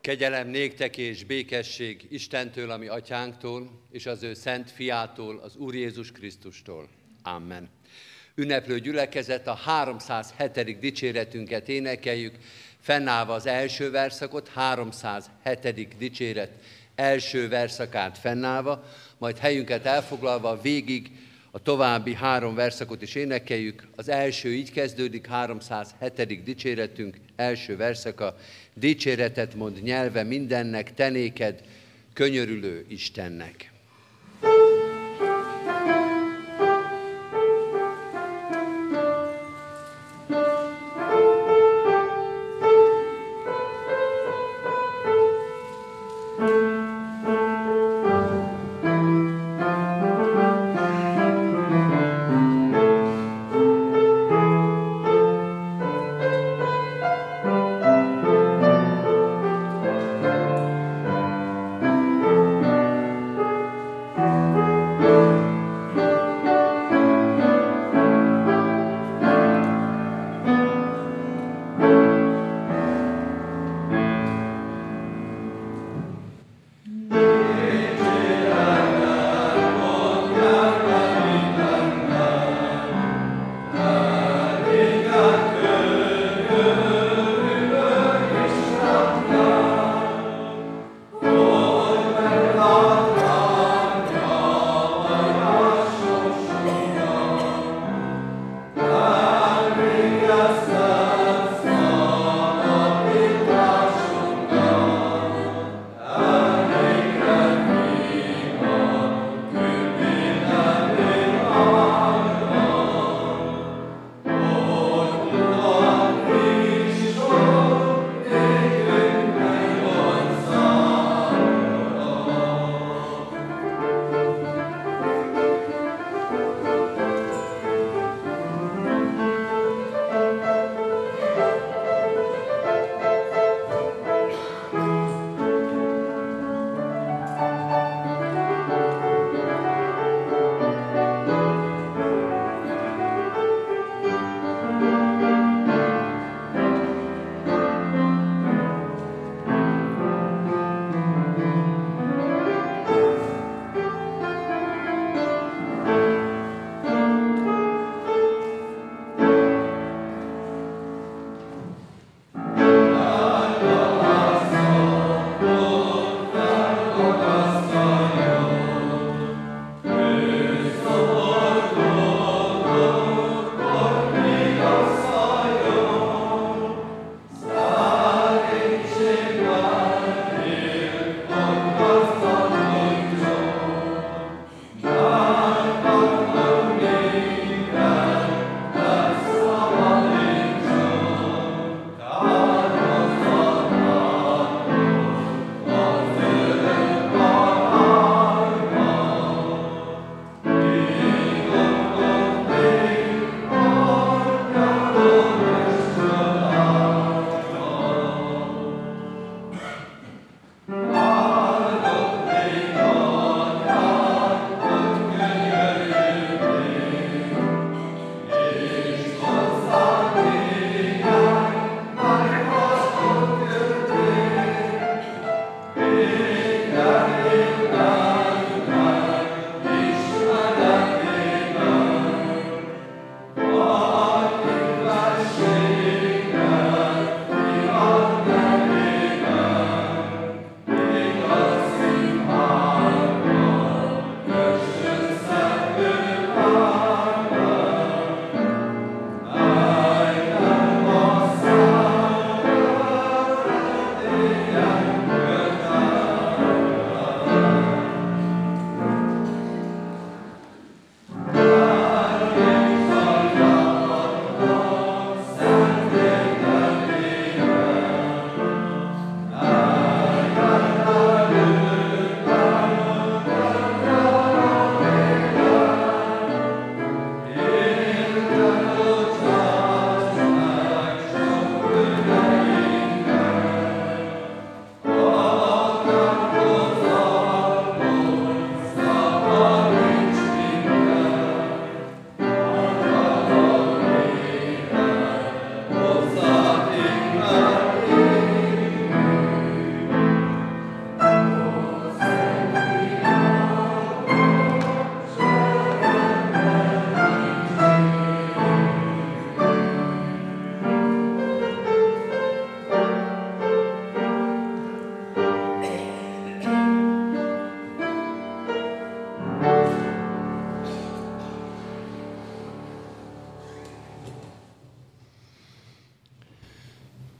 Kegyelem néktek és békesség Istentől, ami atyánktól, és az ő szent fiától, az Úr Jézus Krisztustól. Amen. Ünneplő gyülekezet, a 307. dicséretünket énekeljük, fennállva az első verszakot, 307. dicséret első verszakát fennállva, majd helyünket elfoglalva végig a további három verszakot is énekeljük. Az első így kezdődik, 307. dicséretünk, első verszaka. Dicséretet mond nyelve mindennek, tenéked, könyörülő Istennek.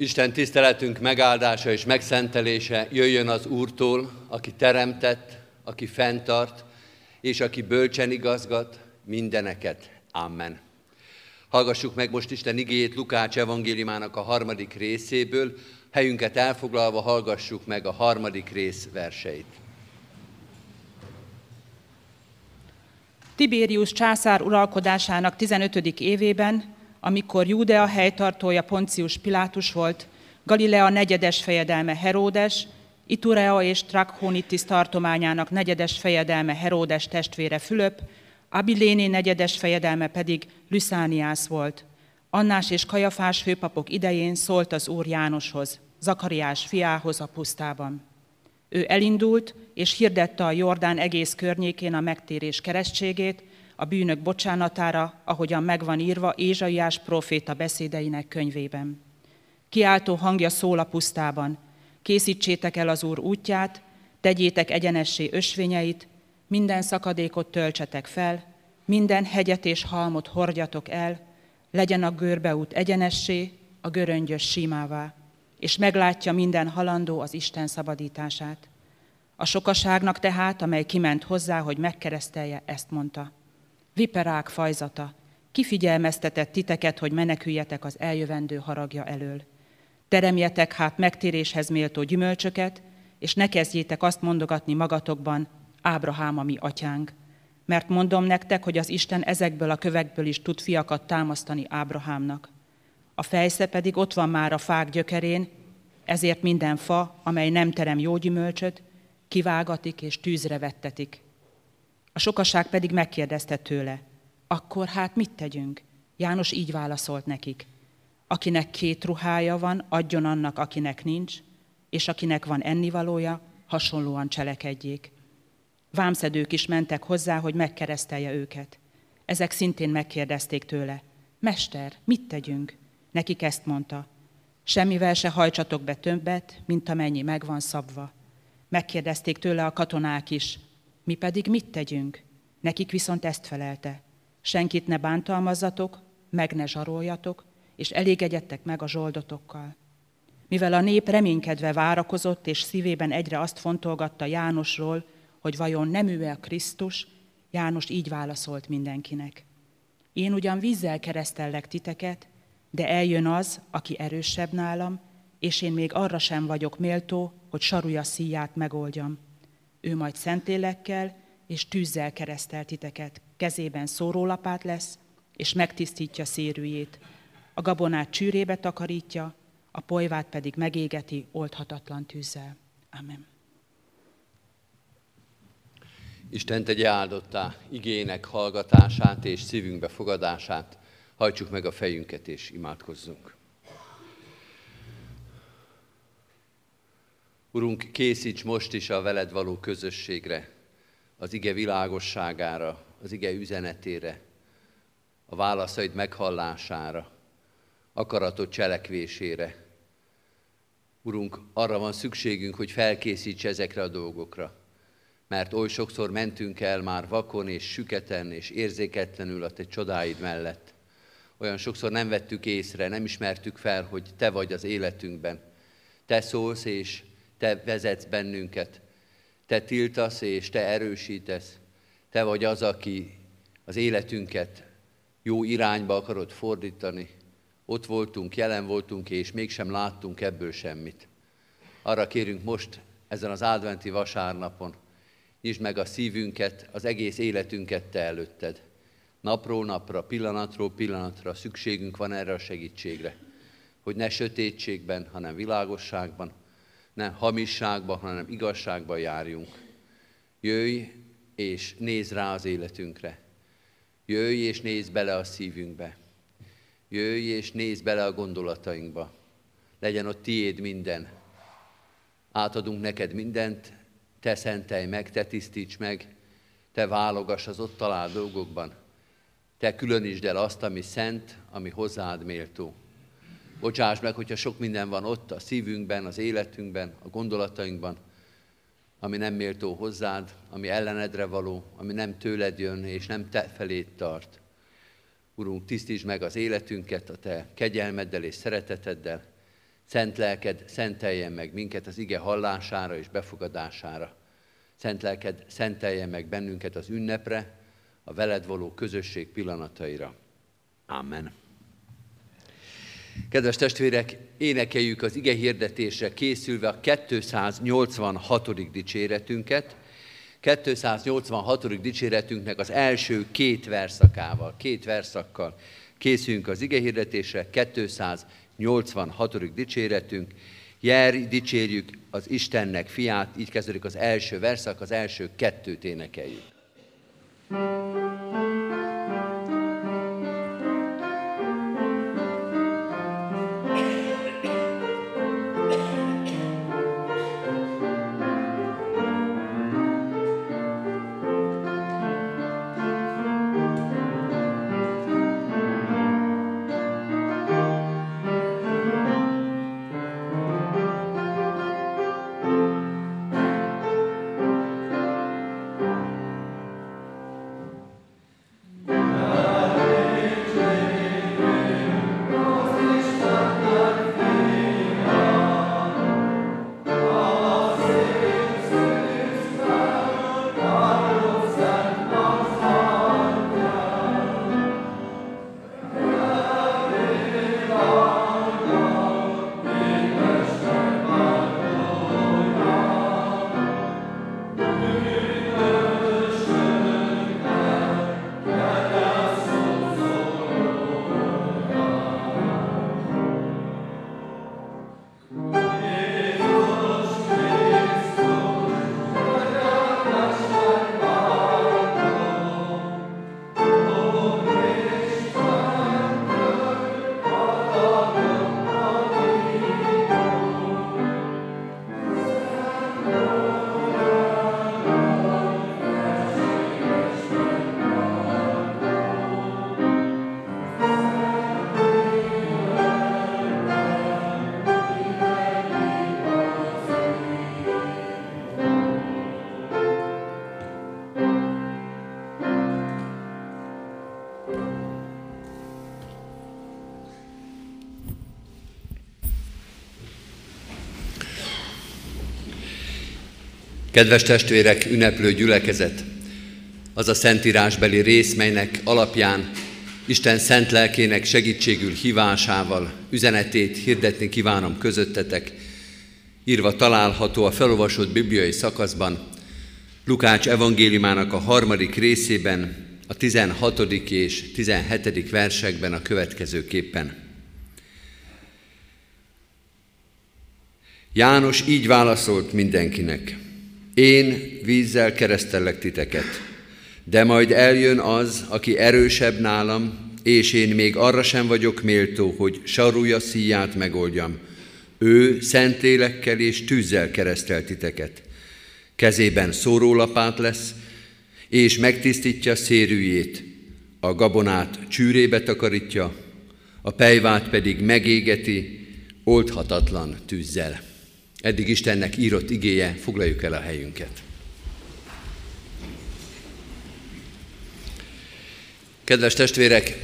Isten tiszteletünk megáldása és megszentelése jöjjön az Úrtól, aki teremtett, aki fenntart, és aki bölcsen igazgat mindeneket. Amen. Hallgassuk meg most Isten igéjét Lukács evangéliumának a harmadik részéből. Helyünket elfoglalva hallgassuk meg a harmadik rész verseit. Tibérius császár uralkodásának 15. évében amikor Júdea helytartója Poncius Pilátus volt, Galilea negyedes fejedelme Heródes, Iturea és Trakhonitis tartományának negyedes fejedelme Heródes testvére Fülöp, Abiléné negyedes fejedelme pedig Lüszániász volt. Annás és Kajafás főpapok idején szólt az Úr Jánoshoz, Zakariás fiához a pusztában. Ő elindult, és hirdette a Jordán egész környékén a megtérés keresztségét, a bűnök bocsánatára, ahogyan megvan írva Ézsaiás proféta beszédeinek könyvében. Kiáltó hangja szól a pusztában, készítsétek el az Úr útját, tegyétek egyenessé ösvényeit, minden szakadékot töltsetek fel, minden hegyet és halmot hordjatok el, legyen a görbeút egyenessé, a göröngyös simává, és meglátja minden halandó az Isten szabadítását. A sokaságnak tehát, amely kiment hozzá, hogy megkeresztelje, ezt mondta viperák fajzata, kifigyelmeztetett titeket, hogy meneküljetek az eljövendő haragja elől. Teremjetek hát megtéréshez méltó gyümölcsöket, és ne kezdjétek azt mondogatni magatokban, Ábrahám a mi atyánk. Mert mondom nektek, hogy az Isten ezekből a kövekből is tud fiakat támasztani Ábrahámnak. A fejsze pedig ott van már a fák gyökerén, ezért minden fa, amely nem terem jó gyümölcsöt, kivágatik és tűzre vettetik. Sokaság pedig megkérdezte tőle, akkor hát mit tegyünk? János így válaszolt nekik, akinek két ruhája van, adjon annak, akinek nincs, és akinek van ennivalója, hasonlóan cselekedjék. Vámszedők is mentek hozzá, hogy megkeresztelje őket. Ezek szintén megkérdezték tőle, Mester, mit tegyünk? Nekik ezt mondta, semmivel se hajtsatok be többet, mint amennyi meg van szabva. Megkérdezték tőle a katonák is, mi pedig mit tegyünk? Nekik viszont ezt felelte. Senkit ne bántalmazzatok, meg ne zsaroljatok, és elégedjettek meg a zsoldotokkal. Mivel a nép reménykedve várakozott, és szívében egyre azt fontolgatta Jánosról, hogy vajon nem ő a Krisztus, János így válaszolt mindenkinek. Én ugyan vízzel keresztellek titeket, de eljön az, aki erősebb nálam, és én még arra sem vagyok méltó, hogy sarúja szíját megoldjam. Ő majd szentélekkel és tűzzel keresztel titeket. Kezében szórólapát lesz, és megtisztítja szérűjét. A gabonát csűrébe takarítja, a polyvát pedig megégeti oldhatatlan tűzzel. Amen. Isten tegye áldottá igének hallgatását és szívünkbe fogadását. Hajtsuk meg a fejünket és imádkozzunk. Urunk, készíts most is a veled való közösségre, az ige világosságára, az ige üzenetére, a válaszaid meghallására, akaratod cselekvésére. Urunk, arra van szükségünk, hogy felkészíts ezekre a dolgokra, mert oly sokszor mentünk el már vakon és süketen és érzéketlenül a te csodáid mellett. Olyan sokszor nem vettük észre, nem ismertük fel, hogy te vagy az életünkben. Te szólsz, és te vezetsz bennünket, te tiltasz és te erősítesz, te vagy az, aki az életünket jó irányba akarod fordítani. Ott voltunk, jelen voltunk, és mégsem láttunk ebből semmit. Arra kérünk most, ezen az adventi vasárnapon, nyisd meg a szívünket, az egész életünket te előtted. Napról napra, pillanatról pillanatra szükségünk van erre a segítségre, hogy ne sötétségben, hanem világosságban, nem hamisságba, hanem igazságba járjunk. Jöjj és nézz rá az életünkre. Jöjj és nézz bele a szívünkbe. Jöjj és nézz bele a gondolatainkba. Legyen ott tiéd minden. Átadunk neked mindent, te szentelj meg, te tisztíts meg, te válogass az ott talált dolgokban. Te különítsd el azt, ami szent, ami hozzád méltó. Bocsáss meg, hogyha sok minden van ott a szívünkben, az életünkben, a gondolatainkban, ami nem méltó hozzád, ami ellenedre való, ami nem tőled jön, és nem te felét tart. Urunk, tisztítsd meg az életünket a te kegyelmeddel és szereteteddel, Szent lelked szenteljen meg minket az ige hallására és befogadására. Szent lelked szenteljen meg bennünket az ünnepre, a veled való közösség pillanataira. Amen. Kedves testvérek, énekeljük az ige hirdetésre készülve a 286. dicséretünket. 286. dicséretünknek az első két verszakával, két verszakkal készülünk az ige hirdetésre, 286. dicséretünk. Jár, dicsérjük az Istennek fiát, így kezdődik az első verszak, az első kettőt énekeljük. thank you Kedves testvérek, ünneplő gyülekezet, az a szentírásbeli rész, melynek alapján Isten szent lelkének segítségül hívásával üzenetét hirdetni kívánom közöttetek, írva található a felolvasott bibliai szakaszban, Lukács evangéliumának a harmadik részében, a 16. és 17. versekben a következőképpen. János így válaszolt mindenkinek – én vízzel keresztellek titeket, de majd eljön az, aki erősebb nálam, és én még arra sem vagyok méltó, hogy sarúja szíját megoldjam. Ő szentélekkel és tűzzel keresztel titeket. Kezében szórólapát lesz, és megtisztítja szérűjét, a gabonát csűrébe takarítja, a pejvát pedig megégeti oldhatatlan tűzzel. Eddig Istennek írott igéje, foglaljuk el a helyünket. Kedves testvérek,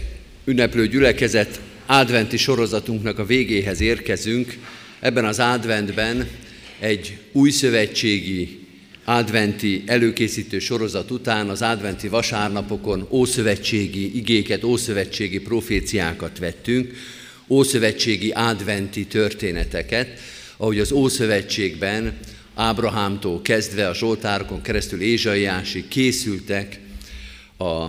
ünneplő gyülekezet, adventi sorozatunknak a végéhez érkezünk. Ebben az adventben egy új szövetségi adventi előkészítő sorozat után az adventi vasárnapokon ószövetségi igéket, ószövetségi proféciákat vettünk, ószövetségi adventi történeteket, ahogy az Ószövetségben Ábrahámtól kezdve a Zsoltárokon keresztül Ézsaiásig készültek a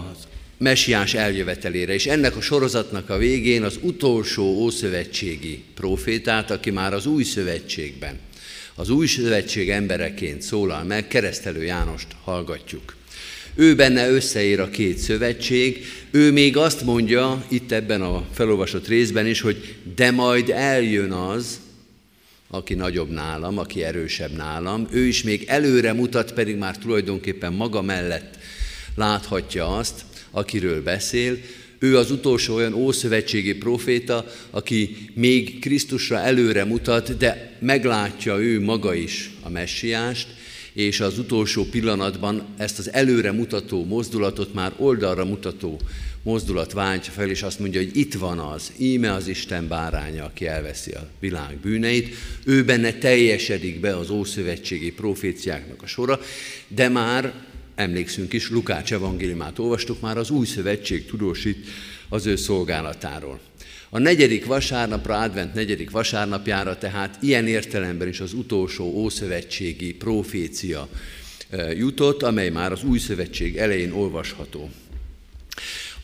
messiás eljövetelére, és ennek a sorozatnak a végén az utolsó ószövetségi profétát, aki már az új szövetségben, az új szövetség embereként szólal meg, keresztelő Jánost hallgatjuk. Ő benne összeér a két szövetség, ő még azt mondja itt ebben a felolvasott részben is, hogy de majd eljön az, aki nagyobb nálam, aki erősebb nálam, ő is még előre mutat, pedig már tulajdonképpen maga mellett láthatja azt, akiről beszél. Ő az utolsó olyan ószövetségi proféta, aki még Krisztusra előre mutat, de meglátja ő maga is a messiást, és az utolsó pillanatban ezt az előre mutató mozdulatot már oldalra mutató mozdulat váltja fel, és azt mondja, hogy itt van az, íme az Isten báránya, aki elveszi a világ bűneit. Ő benne teljesedik be az ószövetségi proféciáknak a sora, de már emlékszünk is, Lukács evangéliumát olvastuk, már az új szövetség tudósít az ő szolgálatáról. A negyedik vasárnapra, advent negyedik vasárnapjára, tehát ilyen értelemben is az utolsó ószövetségi profécia jutott, amely már az új szövetség elején olvasható.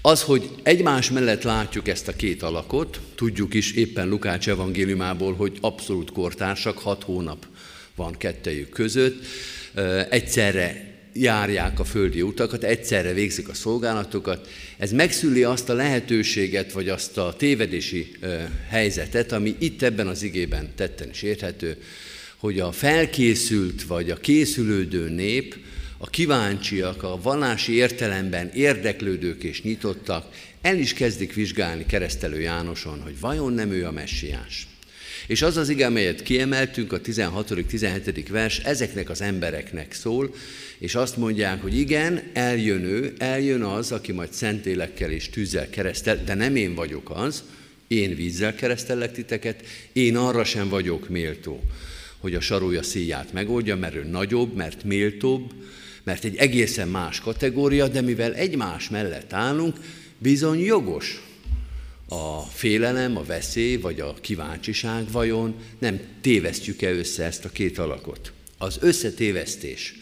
Az, hogy egymás mellett látjuk ezt a két alakot, tudjuk is éppen Lukács evangéliumából, hogy abszolút kortársak, hat hónap van kettejük között, egyszerre járják a földi utakat, egyszerre végzik a szolgálatokat. Ez megszüli azt a lehetőséget, vagy azt a tévedési helyzetet, ami itt ebben az igében tetten is érthető, hogy a felkészült vagy a készülődő nép, a kíváncsiak, a vallási értelemben érdeklődők és nyitottak el is kezdik vizsgálni keresztelő Jánoson, hogy vajon nem ő a messiás. És az az ige, amelyet kiemeltünk, a 16.-17. vers, ezeknek az embereknek szól, és azt mondják, hogy igen, eljön ő, eljön az, aki majd szentélekkel és tűzzel keresztel, de nem én vagyok az, én vízzel keresztellek titeket, én arra sem vagyok méltó, hogy a sarója szíját megoldja, mert ő nagyobb, mert méltóbb, mert egy egészen más kategória, de mivel egymás mellett állunk, bizony jogos a félelem, a veszély vagy a kíváncsiság vajon nem tévesztjük-e össze ezt a két alakot. Az összetévesztés,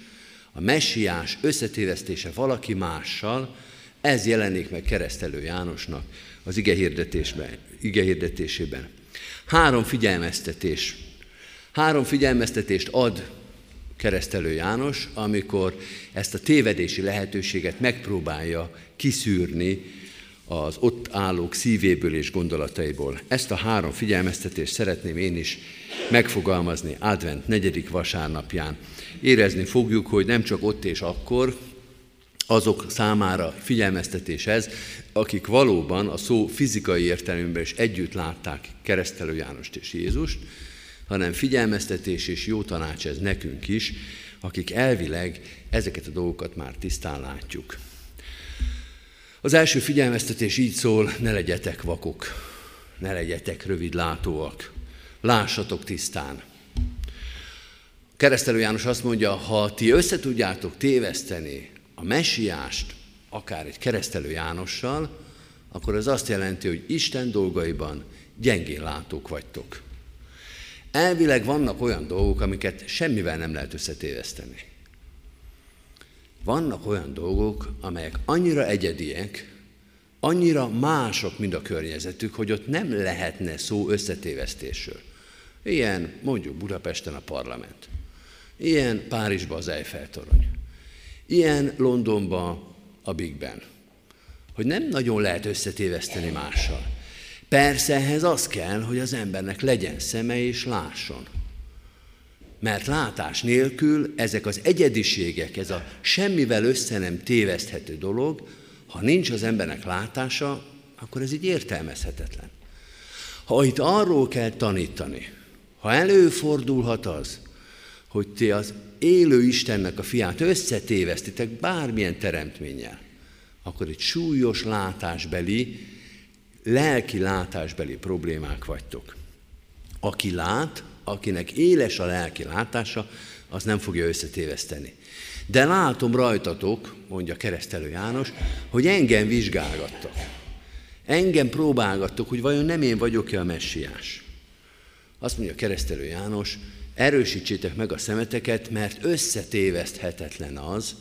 a messiás összetévesztése valaki mással, ez jelenik meg keresztelő Jánosnak az ige, ige hirdetésében. Három figyelmeztetés. Három figyelmeztetést ad keresztelő János, amikor ezt a tévedési lehetőséget megpróbálja kiszűrni az ott állók szívéből és gondolataiból. Ezt a három figyelmeztetést szeretném én is megfogalmazni advent negyedik vasárnapján. Érezni fogjuk, hogy nem csak ott és akkor, azok számára figyelmeztetés ez, akik valóban a szó fizikai értelemben is együtt látták keresztelő Jánost és Jézust, hanem figyelmeztetés és jó tanács ez nekünk is, akik elvileg ezeket a dolgokat már tisztán látjuk. Az első figyelmeztetés így szól, ne legyetek vakok, ne legyetek rövidlátóak, lássatok tisztán. Keresztelő János azt mondja, ha ti összetudjátok téveszteni a messiást, akár egy keresztelő Jánossal, akkor ez azt jelenti, hogy Isten dolgaiban gyengén látók vagytok. Elvileg vannak olyan dolgok, amiket semmivel nem lehet összetéveszteni. Vannak olyan dolgok, amelyek annyira egyediek, annyira mások, mint a környezetük, hogy ott nem lehetne szó összetévesztésről. Ilyen mondjuk Budapesten a parlament. Ilyen Párizsban az Eiffel torony. Ilyen Londonban a Big Ben. Hogy nem nagyon lehet összetéveszteni mással. Persze ehhez az kell, hogy az embernek legyen szeme és lásson. Mert látás nélkül ezek az egyediségek, ez a semmivel össze nem téveszthető dolog, ha nincs az embernek látása, akkor ez így értelmezhetetlen. Ha itt arról kell tanítani, ha előfordulhat az, hogy ti az élő Istennek a fiát összetévesztitek bármilyen teremtménnyel, akkor itt súlyos látásbeli, lelki látásbeli problémák vagytok. Aki lát, akinek éles a lelki látása, az nem fogja összetéveszteni. De látom rajtatok, mondja keresztelő János, hogy engem vizsgálgattak. Engem próbálgattok, hogy vajon nem én vagyok-e a messiás. Azt mondja keresztelő János, erősítsétek meg a szemeteket, mert összetéveszthetetlen az,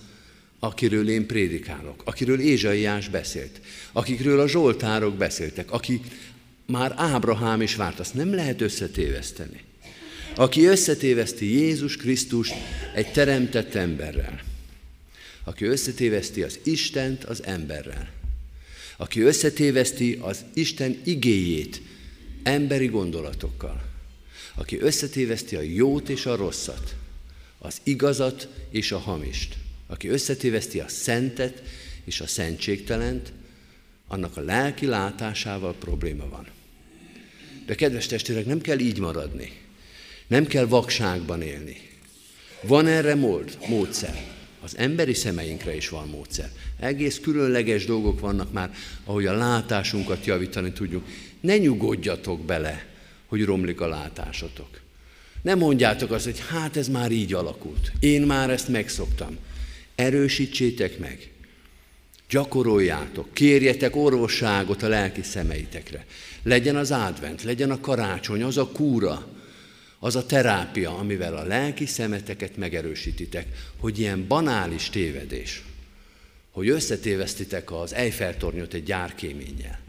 akiről én prédikálok, akiről Ézsaiás beszélt, akikről a Zsoltárok beszéltek, aki már Ábrahám is várt, azt nem lehet összetéveszteni. Aki összetéveszti Jézus Krisztust egy teremtett emberrel, aki összetéveszti az Istent az emberrel, aki összetéveszti az Isten igéjét emberi gondolatokkal, aki összetéveszti a jót és a rosszat, az igazat és a hamist, aki összetéveszti a szentet és a szentségtelent, annak a lelki látásával probléma van. De kedves testvérek, nem kell így maradni. Nem kell vakságban élni. Van erre mód, módszer. Az emberi szemeinkre is van módszer. Egész különleges dolgok vannak már, ahogy a látásunkat javítani tudjuk. Ne nyugodjatok bele, hogy romlik a látásotok. Ne mondjátok azt, hogy hát ez már így alakult. Én már ezt megszoktam. Erősítsétek meg. Gyakoroljátok, kérjetek orvosságot a lelki szemeitekre. Legyen az advent, legyen a karácsony, az a kúra, az a terápia, amivel a lelki szemeteket megerősítitek, hogy ilyen banális tévedés, hogy összetévesztitek az Eiffel-tornyot egy gyárkéménnyel,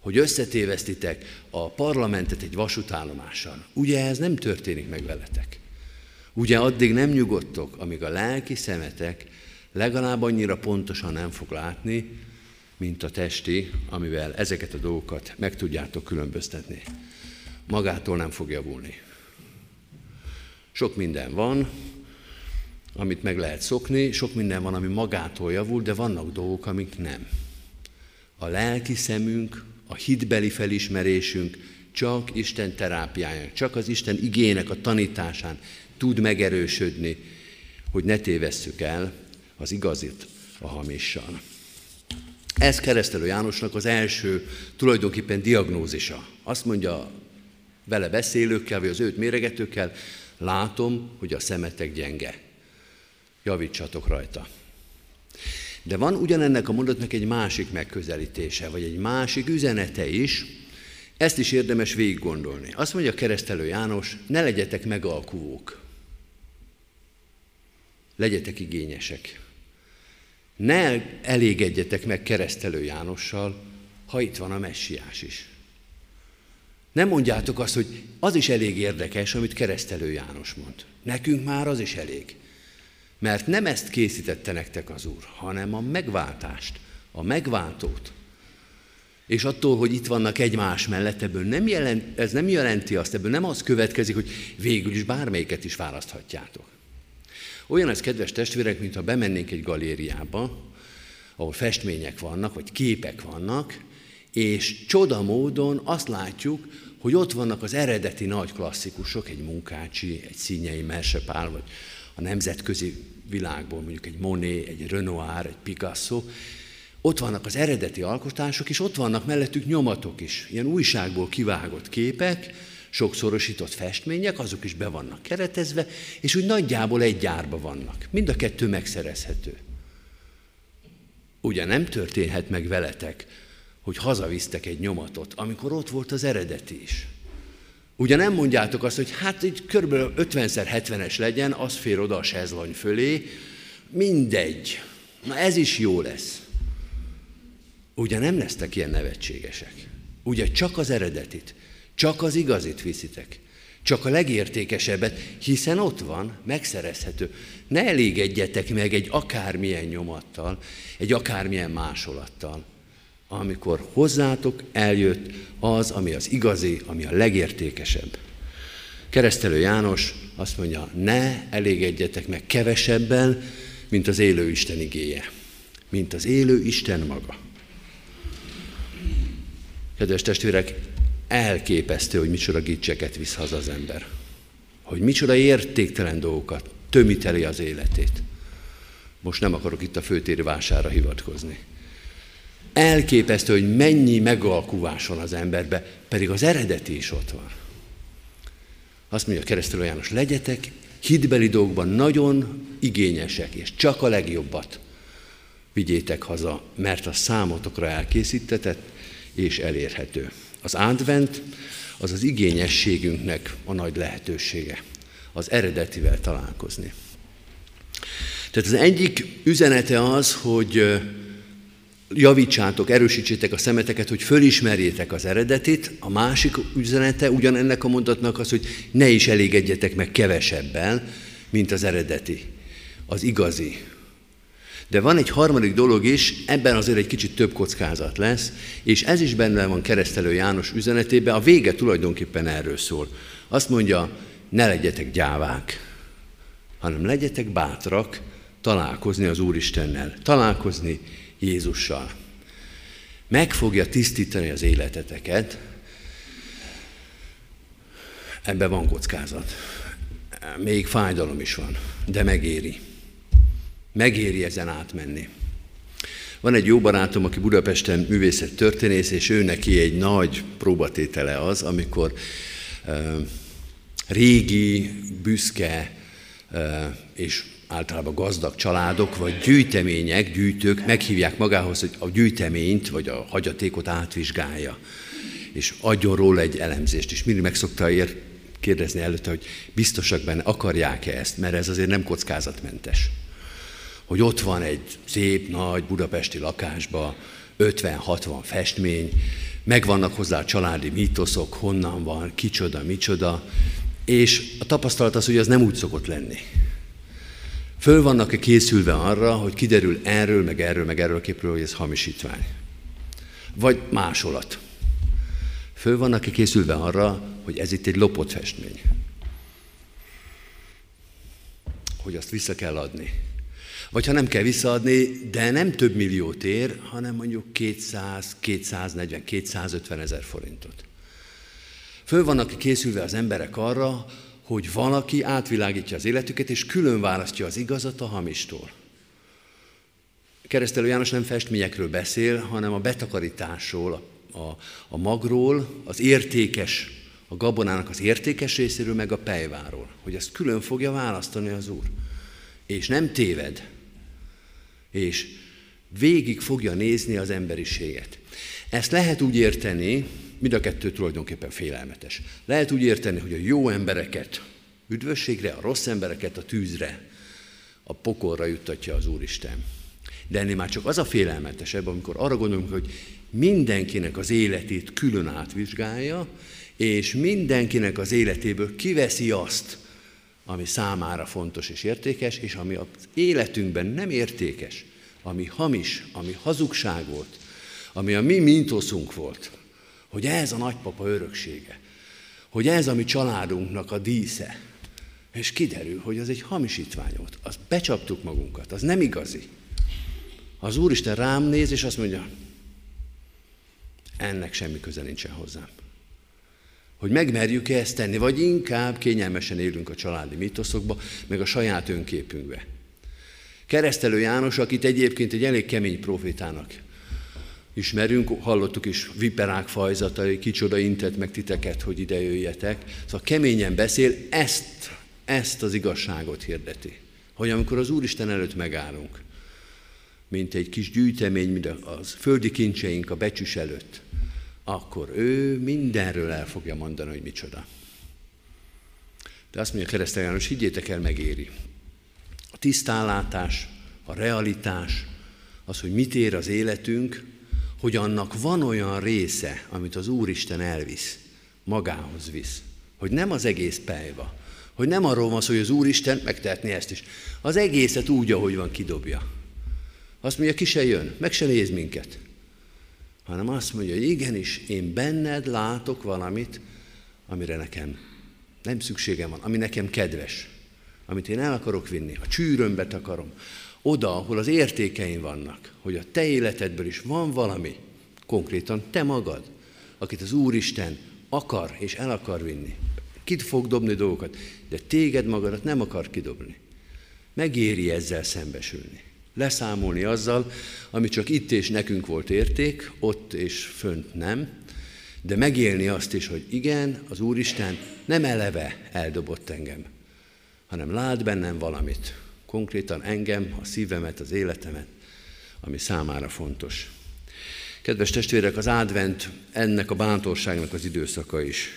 hogy összetévesztitek a parlamentet egy vasútállomással. Ugye ez nem történik meg veletek. Ugye addig nem nyugodtok, amíg a lelki szemetek legalább annyira pontosan nem fog látni, mint a testi, amivel ezeket a dolgokat meg tudjátok különböztetni. Magától nem fog javulni. Sok minden van, amit meg lehet szokni, sok minden van, ami magától javul, de vannak dolgok, amik nem. A lelki szemünk, a hitbeli felismerésünk csak Isten terápiáján, csak az Isten igének a tanításán tud megerősödni, hogy ne tévesszük el az igazit a hamissal. Ez keresztelő Jánosnak az első tulajdonképpen diagnózisa. Azt mondja vele beszélőkkel, vagy az őt méregetőkkel, látom, hogy a szemetek gyenge. Javítsatok rajta. De van ugyanennek a mondatnak egy másik megközelítése, vagy egy másik üzenete is, ezt is érdemes végig gondolni. Azt mondja a keresztelő János, ne legyetek megalkuvók. Legyetek igényesek. Ne elégedjetek meg keresztelő Jánossal, ha itt van a messiás is. Nem mondjátok azt, hogy az is elég érdekes, amit keresztelő János mond. Nekünk már az is elég. Mert nem ezt készítette nektek az Úr, hanem a megváltást, a megváltót. És attól, hogy itt vannak egymás mellett, ebből nem jelent, ez nem jelenti azt, ebből nem az következik, hogy végül is bármelyiket is választhatjátok. Olyan ez, kedves testvérek, mintha bemennénk egy galériába, ahol festmények vannak, vagy képek vannak, és csoda módon azt látjuk, hogy ott vannak az eredeti nagy klasszikusok, egy Munkácsi, egy Színyei Mersepál, vagy a nemzetközi világból mondjuk egy Monet, egy Renoir, egy Picasso, ott vannak az eredeti alkotások, és ott vannak mellettük nyomatok is, ilyen újságból kivágott képek, sokszorosított festmények, azok is be vannak keretezve, és úgy nagyjából egy gyárba vannak. Mind a kettő megszerezhető. Ugye nem történhet meg veletek, hogy hazavisztek egy nyomatot, amikor ott volt az eredeti is. Ugye nem mondjátok azt, hogy hát így kb. 50-70-es legyen, az fér oda a sezlony fölé, mindegy, na ez is jó lesz. Ugye nem lesztek ilyen nevetségesek. Ugye csak az eredetit, csak az igazit viszitek. Csak a legértékesebbet, hiszen ott van, megszerezhető. Ne elégedjetek meg egy akármilyen nyomattal, egy akármilyen másolattal, amikor hozzátok eljött az, ami az igazi, ami a legértékesebb. Keresztelő János azt mondja, ne elégedjetek meg kevesebben, mint az élő Isten igéje, mint az élő Isten maga. Kedves testvérek, elképesztő, hogy micsoda gicseket visz haza az ember. Hogy micsoda értéktelen dolgokat tömíteli az életét. Most nem akarok itt a főtéri vására hivatkozni. Elképesztő, hogy mennyi megalkuvás van az emberbe, pedig az eredeti is ott van. Azt mondja keresztelő János, legyetek hitbeli dolgokban nagyon igényesek, és csak a legjobbat vigyétek haza, mert a számotokra elkészítetett és elérhető. Az advent az az igényességünknek a nagy lehetősége, az eredetivel találkozni. Tehát az egyik üzenete az, hogy javítsátok, erősítsétek a szemeteket, hogy fölismerjétek az eredetit. A másik üzenete ugyanennek a mondatnak az, hogy ne is elégedjetek meg kevesebben, mint az eredeti, az igazi, de van egy harmadik dolog is, ebben azért egy kicsit több kockázat lesz, és ez is benne van keresztelő János üzenetében, a vége tulajdonképpen erről szól. Azt mondja, ne legyetek gyávák, hanem legyetek bátrak találkozni az Úristennel, találkozni Jézussal. Meg fogja tisztítani az életeteket, ebben van kockázat. még fájdalom is van, de megéri. Megéri ezen átmenni. Van egy jó barátom, aki Budapesten művészet történész, és ő neki egy nagy próbatétele az, amikor régi, büszke és általában gazdag családok, vagy gyűjtemények, gyűjtők meghívják magához, hogy a gyűjteményt, vagy a hagyatékot átvizsgálja, és adjon róla egy elemzést. És mindig meg szokta ér kérdezni előtte, hogy biztosak benne, akarják-e ezt, mert ez azért nem kockázatmentes. Hogy ott van egy szép, nagy budapesti lakásba 50-60 festmény, megvannak hozzá családi mítoszok, honnan van, kicsoda, micsoda, és a tapasztalat az, hogy az nem úgy szokott lenni. Föl vannak-e készülve arra, hogy kiderül erről, meg erről, meg erről a képről, hogy ez hamisítvány? Vagy másolat? Föl vannak-e készülve arra, hogy ez itt egy lopott festmény? Hogy azt vissza kell adni. Vagy ha nem kell visszaadni, de nem több milliót ér, hanem mondjuk 200, 240, 250 ezer forintot. Föl vannak készülve az emberek arra, hogy valaki átvilágítja az életüket, és külön választja az igazat a hamistól. Keresztelő János nem festményekről beszél, hanem a betakarításról, a, a, a magról, az értékes, a gabonának az értékes részéről, meg a pejváról. Hogy ezt külön fogja választani az Úr. És nem téved. És végig fogja nézni az emberiséget. Ezt lehet úgy érteni, mind a kettő tulajdonképpen félelmetes. Lehet úgy érteni, hogy a jó embereket üdvösségre, a rossz embereket a tűzre, a pokolra juttatja az Úristen. De ennél már csak az a félelmetesebb, amikor arra gondolunk, hogy mindenkinek az életét külön átvizsgálja, és mindenkinek az életéből kiveszi azt, ami számára fontos és értékes, és ami az életünkben nem értékes, ami hamis, ami hazugság volt, ami a mi mintoszunk volt, hogy ez a nagypapa öröksége, hogy ez a mi családunknak a dísze, és kiderül, hogy az egy hamisítvány volt. Az becsaptuk magunkat, az nem igazi. Az Úristen rám néz, és azt mondja, ennek semmi köze nincsen hozzám. Hogy megmerjük-e ezt tenni, vagy inkább kényelmesen élünk a családi mitoszokba, meg a saját önképünkbe. Keresztelő János, akit egyébként egy elég kemény profétának ismerünk, hallottuk is viperák fajzatai, kicsoda intett meg titeket, hogy ide jöjjetek. Szóval keményen beszél, ezt, ezt az igazságot hirdeti. Hogy amikor az Úristen előtt megállunk, mint egy kis gyűjtemény, mint az földi kincseink a becsüs előtt, akkor ő mindenről el fogja mondani, hogy micsoda. De azt mondja Keresztel János, higgyétek el, megéri. A tisztánlátás, a realitás, az, hogy mit ér az életünk, hogy annak van olyan része, amit az Úristen elvisz, magához visz. Hogy nem az egész pejva, hogy nem arról van szó, hogy az Úristen megtehetné ezt is. Az egészet úgy, ahogy van, kidobja. Azt mondja, ki se jön, meg se néz minket. Hanem azt mondja, hogy igenis, én benned látok valamit, amire nekem nem szükségem van, ami nekem kedves, amit én el akarok vinni, a csűrömbe akarom, oda, ahol az értékeim vannak, hogy a te életedből is van valami, konkrétan te magad, akit az Úristen akar és el akar vinni. Kit fog dobni dolgokat, de téged magadat nem akar kidobni. Megéri ezzel szembesülni. Leszámolni azzal, ami csak itt és nekünk volt érték, ott és fönt nem, de megélni azt is, hogy igen, az Úristen nem eleve eldobott engem, hanem lát bennem valamit, konkrétan engem, a szívemet, az életemet, ami számára fontos. Kedves testvérek, az advent ennek a bántorságnak az időszaka is.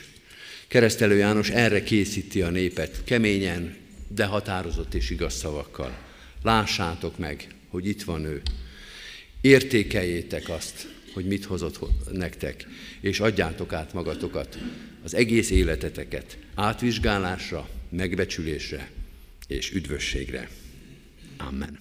Keresztelő János erre készíti a népet, keményen, de határozott és igaz szavakkal. Lássátok meg, hogy itt van ő. Értékeljétek azt, hogy mit hozott nektek, és adjátok át magatokat, az egész életeteket átvizsgálásra, megbecsülésre és üdvösségre. Amen.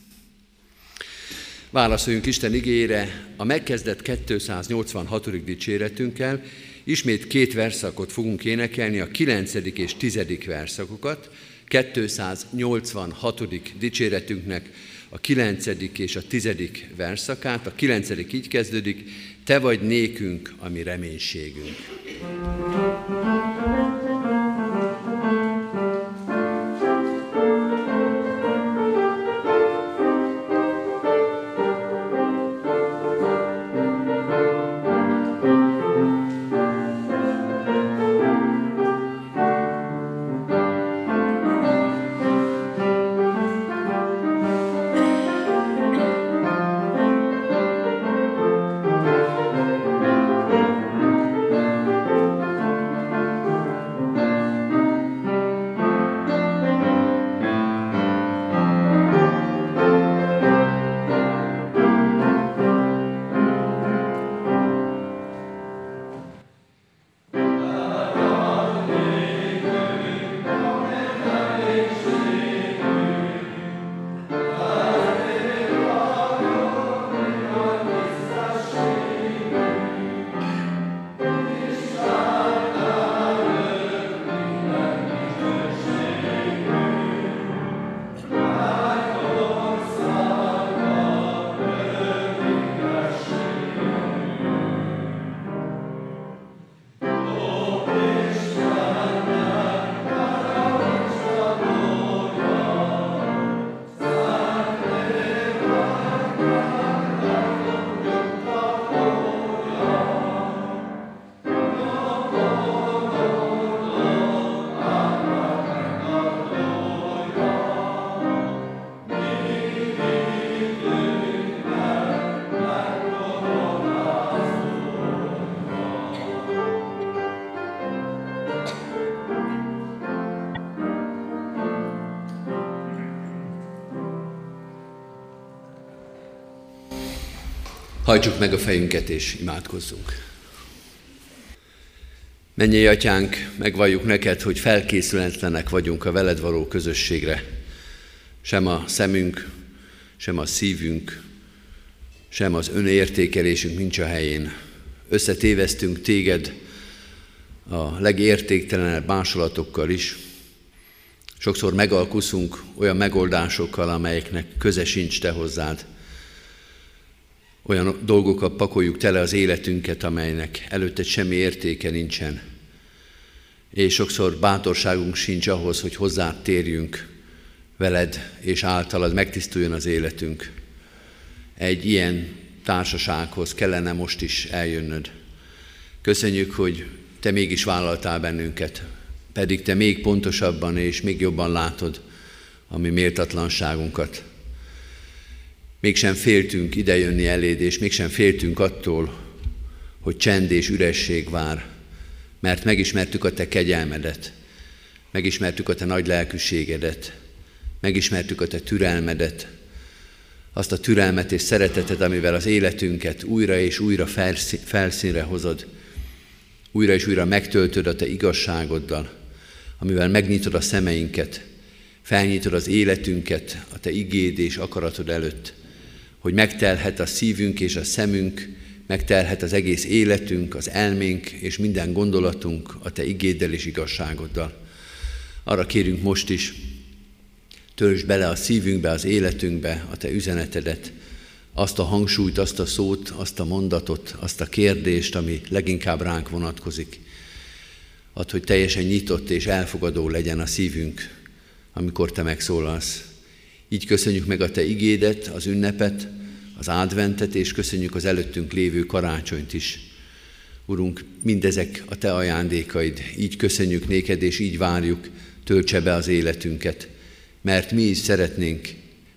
Válaszoljunk Isten igére a megkezdett 286. dicséretünkkel. Ismét két verszakot fogunk énekelni, a 9. és 10. verszakokat. 286. dicséretünknek a 9. és a 10. verszakát. A 9. így kezdődik, Te vagy nékünk, ami reménységünk. thank you Hajtsuk meg a fejünket és imádkozzunk. Mennyi atyánk, megvalljuk neked, hogy felkészületlenek vagyunk a veled való közösségre. Sem a szemünk, sem a szívünk, sem az önértékelésünk nincs a helyén. Összetévesztünk téged a legértéktelenebb másolatokkal is. Sokszor megalkuszunk olyan megoldásokkal, amelyeknek köze sincs te hozzád. Olyan dolgokat pakoljuk tele az életünket, amelynek előtte semmi értéke nincsen. És sokszor bátorságunk sincs ahhoz, hogy hozzád térjünk veled, és általad megtisztuljon az életünk. Egy ilyen társasághoz kellene most is eljönnöd. Köszönjük, hogy te mégis vállaltál bennünket, pedig te még pontosabban és még jobban látod a mi méltatlanságunkat. Mégsem féltünk idejönni eléd, és mégsem féltünk attól, hogy csend és üresség vár, mert megismertük a te kegyelmedet, megismertük a te nagy lelkűségedet, megismertük a te türelmedet, azt a türelmet és szeretetet, amivel az életünket újra és újra felszínre hozod, újra és újra megtöltöd a te igazságoddal, amivel megnyitod a szemeinket, felnyitod az életünket a te igéd és akaratod előtt, hogy megtelhet a szívünk és a szemünk, megtelhet az egész életünk, az elménk és minden gondolatunk a Te igéddel és igazságoddal. Arra kérünk most is, töltsd bele a szívünkbe, az életünkbe a Te üzenetedet, azt a hangsúlyt, azt a szót, azt a mondatot, azt a kérdést, ami leginkább ránk vonatkozik. Add, hogy teljesen nyitott és elfogadó legyen a szívünk, amikor Te megszólalsz. Így köszönjük meg a Te igédet, az ünnepet, az adventet, és köszönjük az előttünk lévő karácsonyt is. Urunk, mindezek a Te ajándékaid, így köszönjük néked, és így várjuk, töltse be az életünket, mert mi is szeretnénk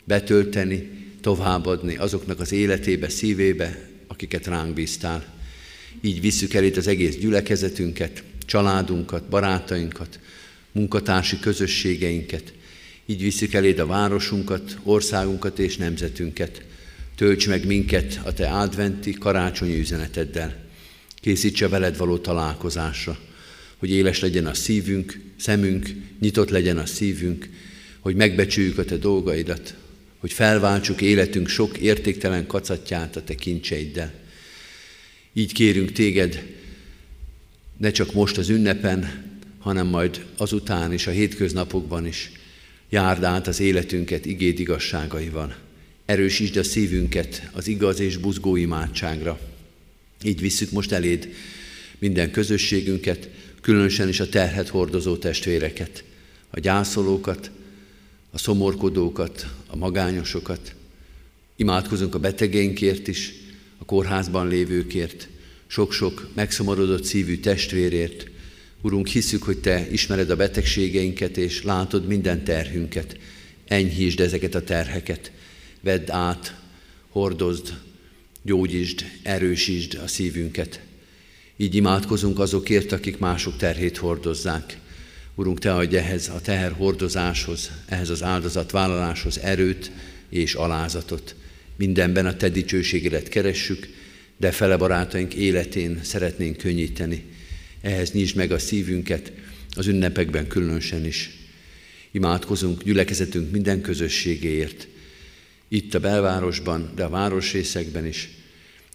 betölteni, továbbadni azoknak az életébe, szívébe, akiket ránk bíztál. Így visszük el itt az egész gyülekezetünket, családunkat, barátainkat, munkatársi közösségeinket, így visszük eléd a városunkat, országunkat és nemzetünket. Tölts meg minket a Te adventi karácsonyi üzeneteddel. Készítse veled való találkozásra, hogy éles legyen a szívünk, szemünk, nyitott legyen a szívünk, hogy megbecsüljük a Te dolgaidat, hogy felváltsuk életünk sok értéktelen kacatját a Te kincseiddel. Így kérünk Téged, ne csak most az ünnepen, hanem majd azután is, a hétköznapokban is, Járd át az életünket igéd igazságaival. Erősítsd a szívünket az igaz és buzgó imádságra. Így visszük most eléd minden közösségünket, különösen is a terhet hordozó testvéreket, a gyászolókat, a szomorkodókat, a magányosokat. Imádkozunk a betegeinkért is, a kórházban lévőkért, sok-sok megszomorodott szívű testvérért, Urunk, hiszük, hogy Te ismered a betegségeinket, és látod minden terhünket. Enyhítsd ezeket a terheket, vedd át, hordozd, gyógyítsd, erősítsd a szívünket. Így imádkozunk azokért, akik mások terhét hordozzák. Urunk, Te adj ehhez a teher hordozáshoz, ehhez az áldozatvállaláshoz erőt és alázatot. Mindenben a Te dicsőségedet keressük, de fele barátaink életén szeretnénk könnyíteni. Ehhez nyisd meg a szívünket, az ünnepekben különösen is. Imádkozunk gyülekezetünk minden közösségéért, itt a belvárosban, de a városrészekben is,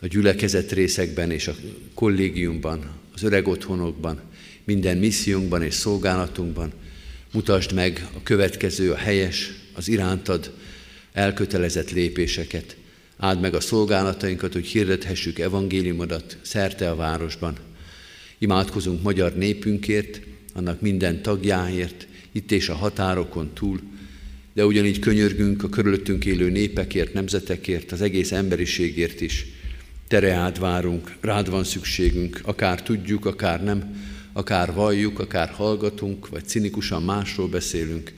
a gyülekezet részekben és a kollégiumban, az öreg otthonokban, minden missziónkban és szolgálatunkban. Mutasd meg a következő, a helyes, az irántad elkötelezett lépéseket. Áld meg a szolgálatainkat, hogy hirdethessük evangéliumodat szerte a városban. Imádkozunk magyar népünkért, annak minden tagjáért, itt és a határokon túl, de ugyanígy könyörgünk a körülöttünk élő népekért, nemzetekért, az egész emberiségért is. Tere várunk, rád van szükségünk, akár tudjuk, akár nem, akár valljuk, akár hallgatunk, vagy cinikusan másról beszélünk.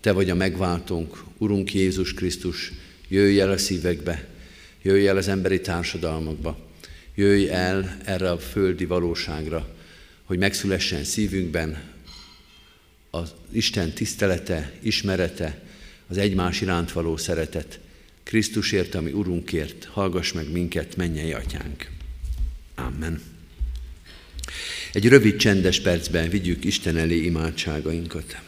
Te vagy a megváltónk, Urunk Jézus Krisztus, jöjj el a szívekbe, jöjj el az emberi társadalmakba, jöjj el erre a földi valóságra, hogy megszülessen szívünkben az Isten tisztelete, ismerete, az egymás iránt való szeretet. Krisztusért, ami Urunkért, hallgass meg minket, mennyei atyánk. Amen. Egy rövid csendes percben vigyük Isten elé imádságainkat.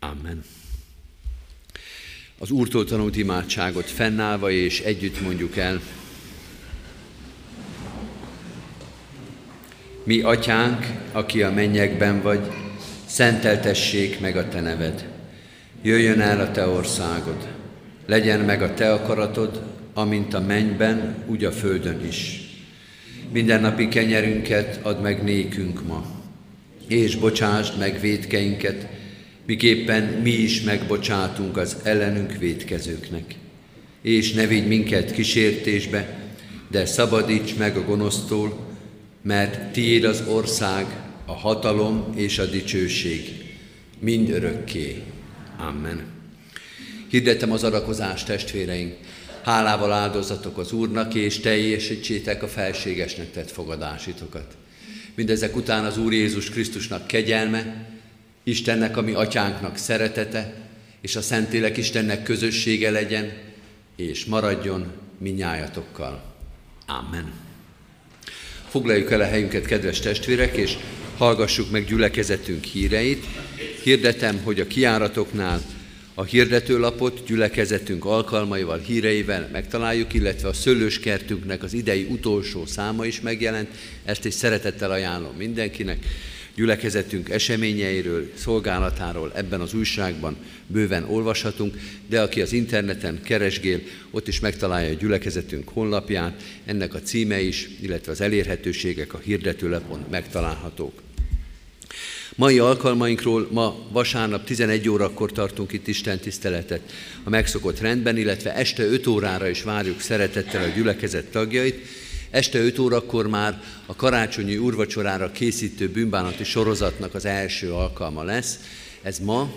Amen. Az Úrtól tanult imádságot fennállva és együtt mondjuk el. Mi, atyánk, aki a mennyekben vagy, szenteltessék meg a te neved. Jöjjön el a te országod. Legyen meg a te akaratod, amint a mennyben, úgy a földön is. Minden napi kenyerünket add meg nékünk ma, és bocsásd meg védkeinket, miképpen mi is megbocsátunk az ellenünk védkezőknek. És ne vigy minket kísértésbe, de szabadíts meg a gonosztól, mert tiéd az ország, a hatalom és a dicsőség, mind örökké. Amen. Hirdetem az adakozást, testvéreink, hálával áldozatok az Úrnak, és teljesítsétek a felségesnek tett fogadásitokat. Mindezek után az Úr Jézus Krisztusnak kegyelme, Istennek, ami atyánknak szeretete, és a Szentlélek Istennek közössége legyen, és maradjon minnyájatokkal. Amen. Foglaljuk el a helyünket, kedves testvérek, és hallgassuk meg gyülekezetünk híreit. Hirdetem, hogy a kiáratoknál a hirdetőlapot gyülekezetünk alkalmaival, híreivel megtaláljuk, illetve a szőlőskertünknek az idei utolsó száma is megjelent. Ezt is szeretettel ajánlom mindenkinek gyülekezetünk eseményeiről, szolgálatáról ebben az újságban bőven olvashatunk, de aki az interneten keresgél, ott is megtalálja a gyülekezetünk honlapját, ennek a címe is, illetve az elérhetőségek a hirdetőlepon megtalálhatók. Mai alkalmainkról ma vasárnap 11 órakor tartunk itt Isten tiszteletet a megszokott rendben, illetve este 5 órára is várjuk szeretettel a gyülekezet tagjait, Este 5 órakor már a karácsonyi úrvacsorára készítő bűnbánati sorozatnak az első alkalma lesz. Ez ma,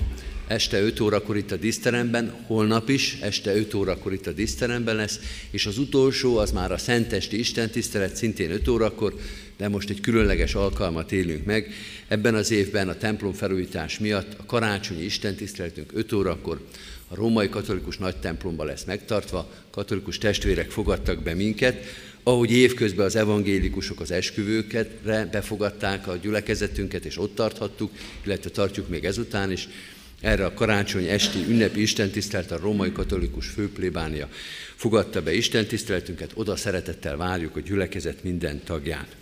este 5 órakor itt a diszteremben, holnap is este 5 órakor itt a diszteremben lesz, és az utolsó az már a Szentesti Istentisztelet, szintén 5 órakor, de most egy különleges alkalmat élünk meg. Ebben az évben a templom felújítás miatt a karácsonyi istentiszteletünk 5 órakor a római katolikus nagy templomba lesz megtartva, katolikus testvérek fogadtak be minket, ahogy évközben az evangélikusok az esküvőket befogadták a gyülekezetünket, és ott tarthattuk, illetve tartjuk még ezután is, erre a karácsony esti ünnepi istentisztelt a római katolikus főplébánia fogadta be istentiszteletünket, oda szeretettel várjuk a gyülekezet minden tagját.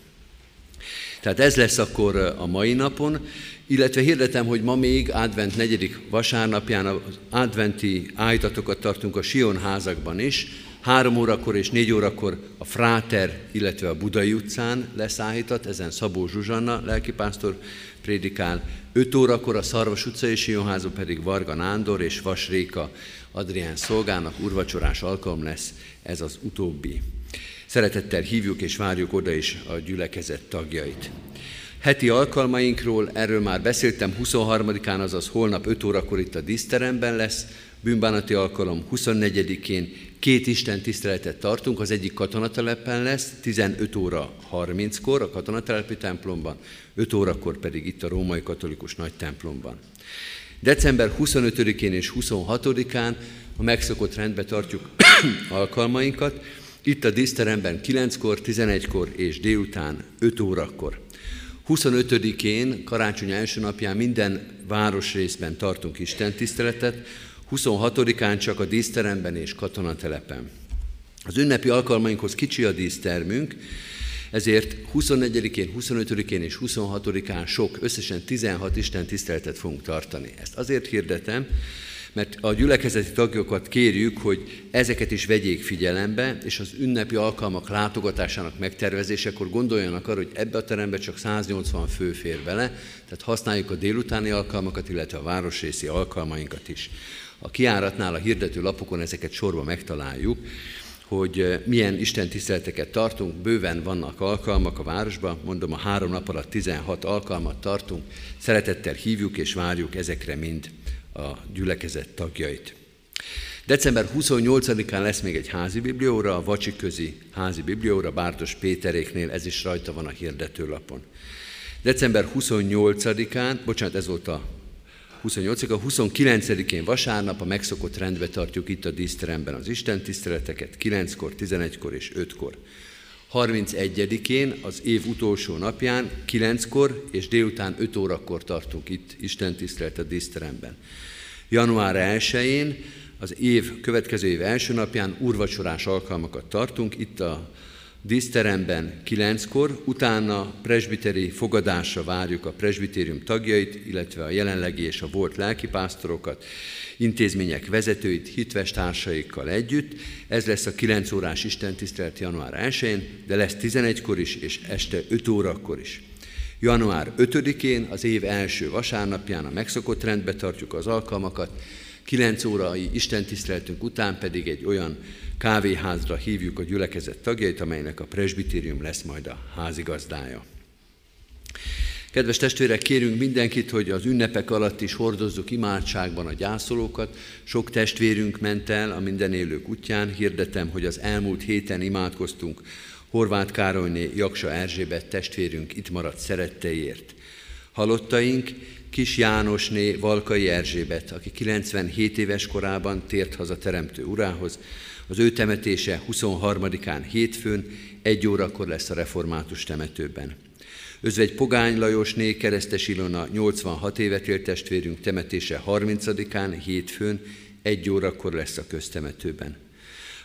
Tehát ez lesz akkor a mai napon, illetve hirdetem, hogy ma még advent negyedik vasárnapján az adventi állítatokat tartunk a Sion házakban is, Három órakor és négy órakor a Fráter, illetve a Budai utcán leszállított, ezen Szabó Zsuzsanna lelkipásztor prédikál. Öt órakor a Szarvas utcai Sionházon pedig Varga Nándor és Vasréka Adrián szolgának urvacsorás alkalom lesz ez az utóbbi. Szeretettel hívjuk és várjuk oda is a gyülekezet tagjait. Heti alkalmainkról, erről már beszéltem, 23-án, azaz holnap 5 órakor itt a díszteremben lesz, bűnbánati alkalom 24-én két Isten tiszteletet tartunk, az egyik katonatelepen lesz, 15 óra 30-kor a katonatelepi templomban, 5 órakor pedig itt a római katolikus nagy templomban. December 25-én és 26-án a megszokott rendbe tartjuk alkalmainkat, itt a díszteremben 9-kor, 11-kor és délután 5 órakor. 25-én, karácsony első napján minden városrészben tartunk Isten tiszteletet, 26-án csak a díszteremben és katonatelepen. Az ünnepi alkalmainkhoz kicsi a dísztermünk, ezért 24-én, 25-én és 26-án sok, összesen 16 Isten tiszteletet fogunk tartani. Ezt azért hirdetem, mert a gyülekezeti tagjokat kérjük, hogy ezeket is vegyék figyelembe, és az ünnepi alkalmak látogatásának megtervezésekor gondoljanak arra, hogy ebbe a terembe csak 180 fő fér bele, tehát használjuk a délutáni alkalmakat, illetve a városrészi alkalmainkat is. A kiáratnál a hirdető lapokon ezeket sorba megtaláljuk, hogy eh, milyen Isten tiszteleteket tartunk, bőven vannak alkalmak a városban, mondom, a három nap alatt 16 alkalmat tartunk, szeretettel hívjuk és várjuk ezekre mind a gyülekezet tagjait. December 28-án lesz még egy házi biblióra, a Vacsi közi házi biblióra, Bártos Péteréknél, ez is rajta van a hirdetőlapon. December 28-án, bocsánat, ez volt a 28 a 29-én vasárnap a megszokott rendbe tartjuk itt a díszteremben az Isten tiszteleteket, 9-kor, 11-kor és 5-kor. 31-én, az év utolsó napján, 9-kor és délután 5 órakor tartunk itt Isten tisztelet a díszteremben. Január 1-én, az év, következő év első napján urvacsorás alkalmakat tartunk itt a díszteremben kilenckor, utána presbiteri fogadásra várjuk a presbitérium tagjait, illetve a jelenlegi és a volt lelkipásztorokat, intézmények vezetőit, hitves társaikkal együtt. Ez lesz a 9 órás istentisztelet január 1-én, de lesz 11-kor is, és este 5 órakor is. Január 5-én, az év első vasárnapján a megszokott rendbe tartjuk az alkalmakat, 9 órai istentiszteletünk után pedig egy olyan kávéházra hívjuk a gyülekezet tagjait, amelynek a presbitérium lesz majd a házigazdája. Kedves testvérek, kérünk mindenkit, hogy az ünnepek alatt is hordozzuk imádságban a gyászolókat. Sok testvérünk ment el a minden élők útján. Hirdetem, hogy az elmúlt héten imádkoztunk Horváth Károlyné Jaksa Erzsébet testvérünk itt maradt szeretteiért. Halottaink Kis Jánosné Valkai Erzsébet, aki 97 éves korában tért haza Teremtő Urához, az ő temetése 23-án hétfőn, egy órakor lesz a református temetőben. Özvegy Pogány Lajosné Keresztes Ilona 86 évet élt testvérünk temetése 30-án hétfőn, egy órakor lesz a köztemetőben.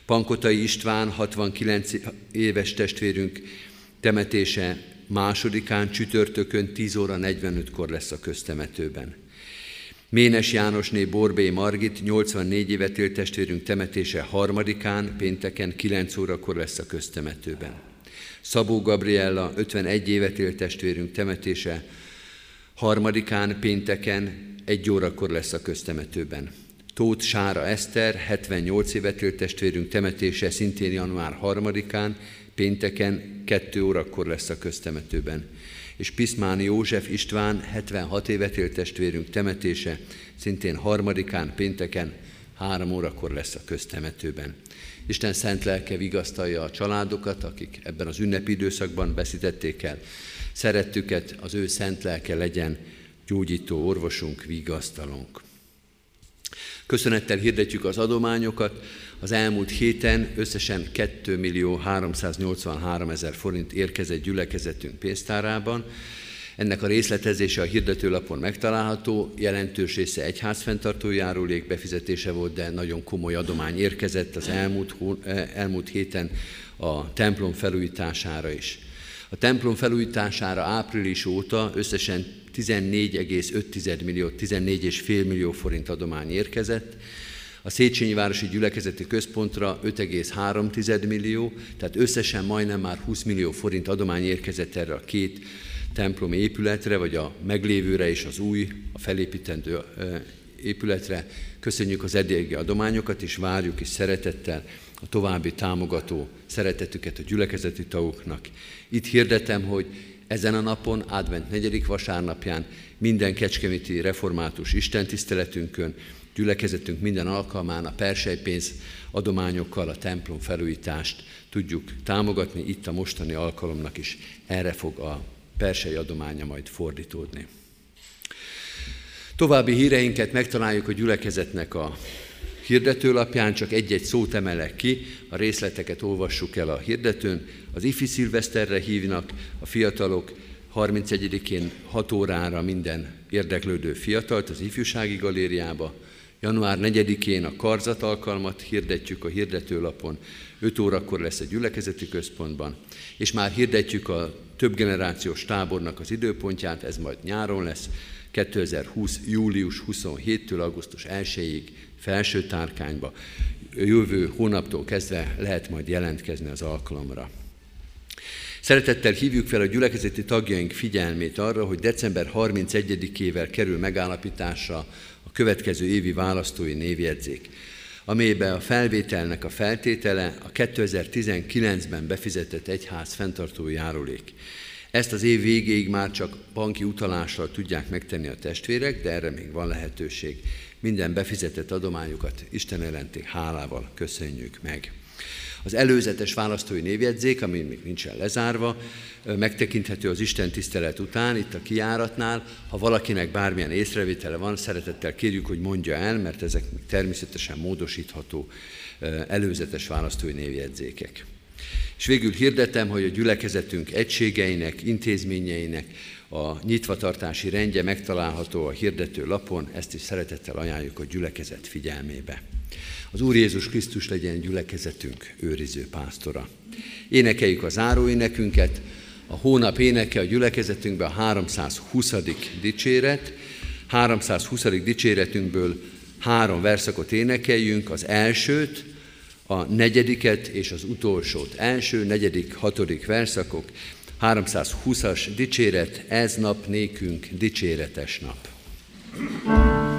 Pankotai István 69 éves testvérünk temetése másodikán csütörtökön 10 óra 45-kor lesz a köztemetőben. Ménes Jánosné Borbé Margit, 84 évet élt testvérünk temetése harmadikán, pénteken 9 órakor lesz a köztemetőben. Szabó Gabriella, 51 évet élt testvérünk temetése harmadikán, pénteken 1 órakor lesz a köztemetőben. Tóth Sára Eszter, 78 évet élt testvérünk temetése szintén január 3-án, pénteken 2 órakor lesz a köztemetőben és Piszmán József István, 76 évet élt testvérünk temetése, szintén harmadikán, pénteken, három órakor lesz a köztemetőben. Isten szent lelke vigasztalja a családokat, akik ebben az ünnepi időszakban beszítették el szerettüket, az ő szent lelke legyen gyógyító orvosunk, vigasztalunk. Köszönettel hirdetjük az adományokat. Az elmúlt héten összesen 2 millió 383 ezer forint érkezett gyülekezetünk pénztárában. Ennek a részletezése a hirdetőlapon megtalálható, jelentős része egyházfenntartó járulék befizetése volt, de nagyon komoly adomány érkezett az elmúlt, eh, elmúlt héten a templom felújítására is. A templom felújítására április óta összesen 14,5 millió, 14,5 millió forint adomány érkezett, a Széchenyi Városi Gyülekezeti Központra 5,3 millió, tehát összesen majdnem már 20 millió forint adomány érkezett erre a két templom épületre, vagy a meglévőre és az új, a felépítendő épületre. Köszönjük az eddigi adományokat, és várjuk is szeretettel a további támogató szeretetüket a gyülekezeti tagoknak. Itt hirdetem, hogy ezen a napon, advent negyedik vasárnapján, minden kecskeméti református istentiszteletünkön, gyülekezetünk minden alkalmán a persejpénz adományokkal a templom felújítást tudjuk támogatni, itt a mostani alkalomnak is erre fog a persei adománya majd fordítódni. További híreinket megtaláljuk a gyülekezetnek a hirdetőlapján, csak egy-egy szót emelek ki, a részleteket olvassuk el a hirdetőn. Az ifi szilveszterre hívnak a fiatalok, 31-én 6 órára minden érdeklődő fiatalt az ifjúsági galériába, Január 4-én a karzat alkalmat hirdetjük a hirdetőlapon, 5 órakor lesz a gyülekezeti központban, és már hirdetjük a több generációs tábornak az időpontját, ez majd nyáron lesz, 2020. július 27-től augusztus 1-ig felső tárkányba. Jövő hónaptól kezdve lehet majd jelentkezni az alkalomra. Szeretettel hívjuk fel a gyülekezeti tagjaink figyelmét arra, hogy december 31-ével kerül megállapításra következő évi választói névjegyzék, amelyben a felvételnek a feltétele a 2019-ben befizetett egyház fenntartó járulék. Ezt az év végéig már csak banki utalással tudják megtenni a testvérek, de erre még van lehetőség. Minden befizetett adományukat Isten elenti hálával köszönjük meg. Az előzetes választói névjegyzék, ami még nincsen lezárva, megtekinthető az Isten tisztelet után, itt a kiáratnál. Ha valakinek bármilyen észrevétele van, szeretettel kérjük, hogy mondja el, mert ezek természetesen módosítható előzetes választói névjegyzékek. És végül hirdetem, hogy a gyülekezetünk egységeinek, intézményeinek a nyitvatartási rendje megtalálható a hirdető lapon, ezt is szeretettel ajánljuk a gyülekezet figyelmébe. Az Úr Jézus Krisztus legyen gyülekezetünk őriző pásztora. Énekeljük az záróénekünket, a hónap éneke a gyülekezetünkben a 320. dicséret. 320. dicséretünkből három verszakot énekeljünk, az elsőt, a negyediket és az utolsót. Első, negyedik, hatodik verszakok, 320-as dicséret, ez nap nékünk dicséretes nap. thank you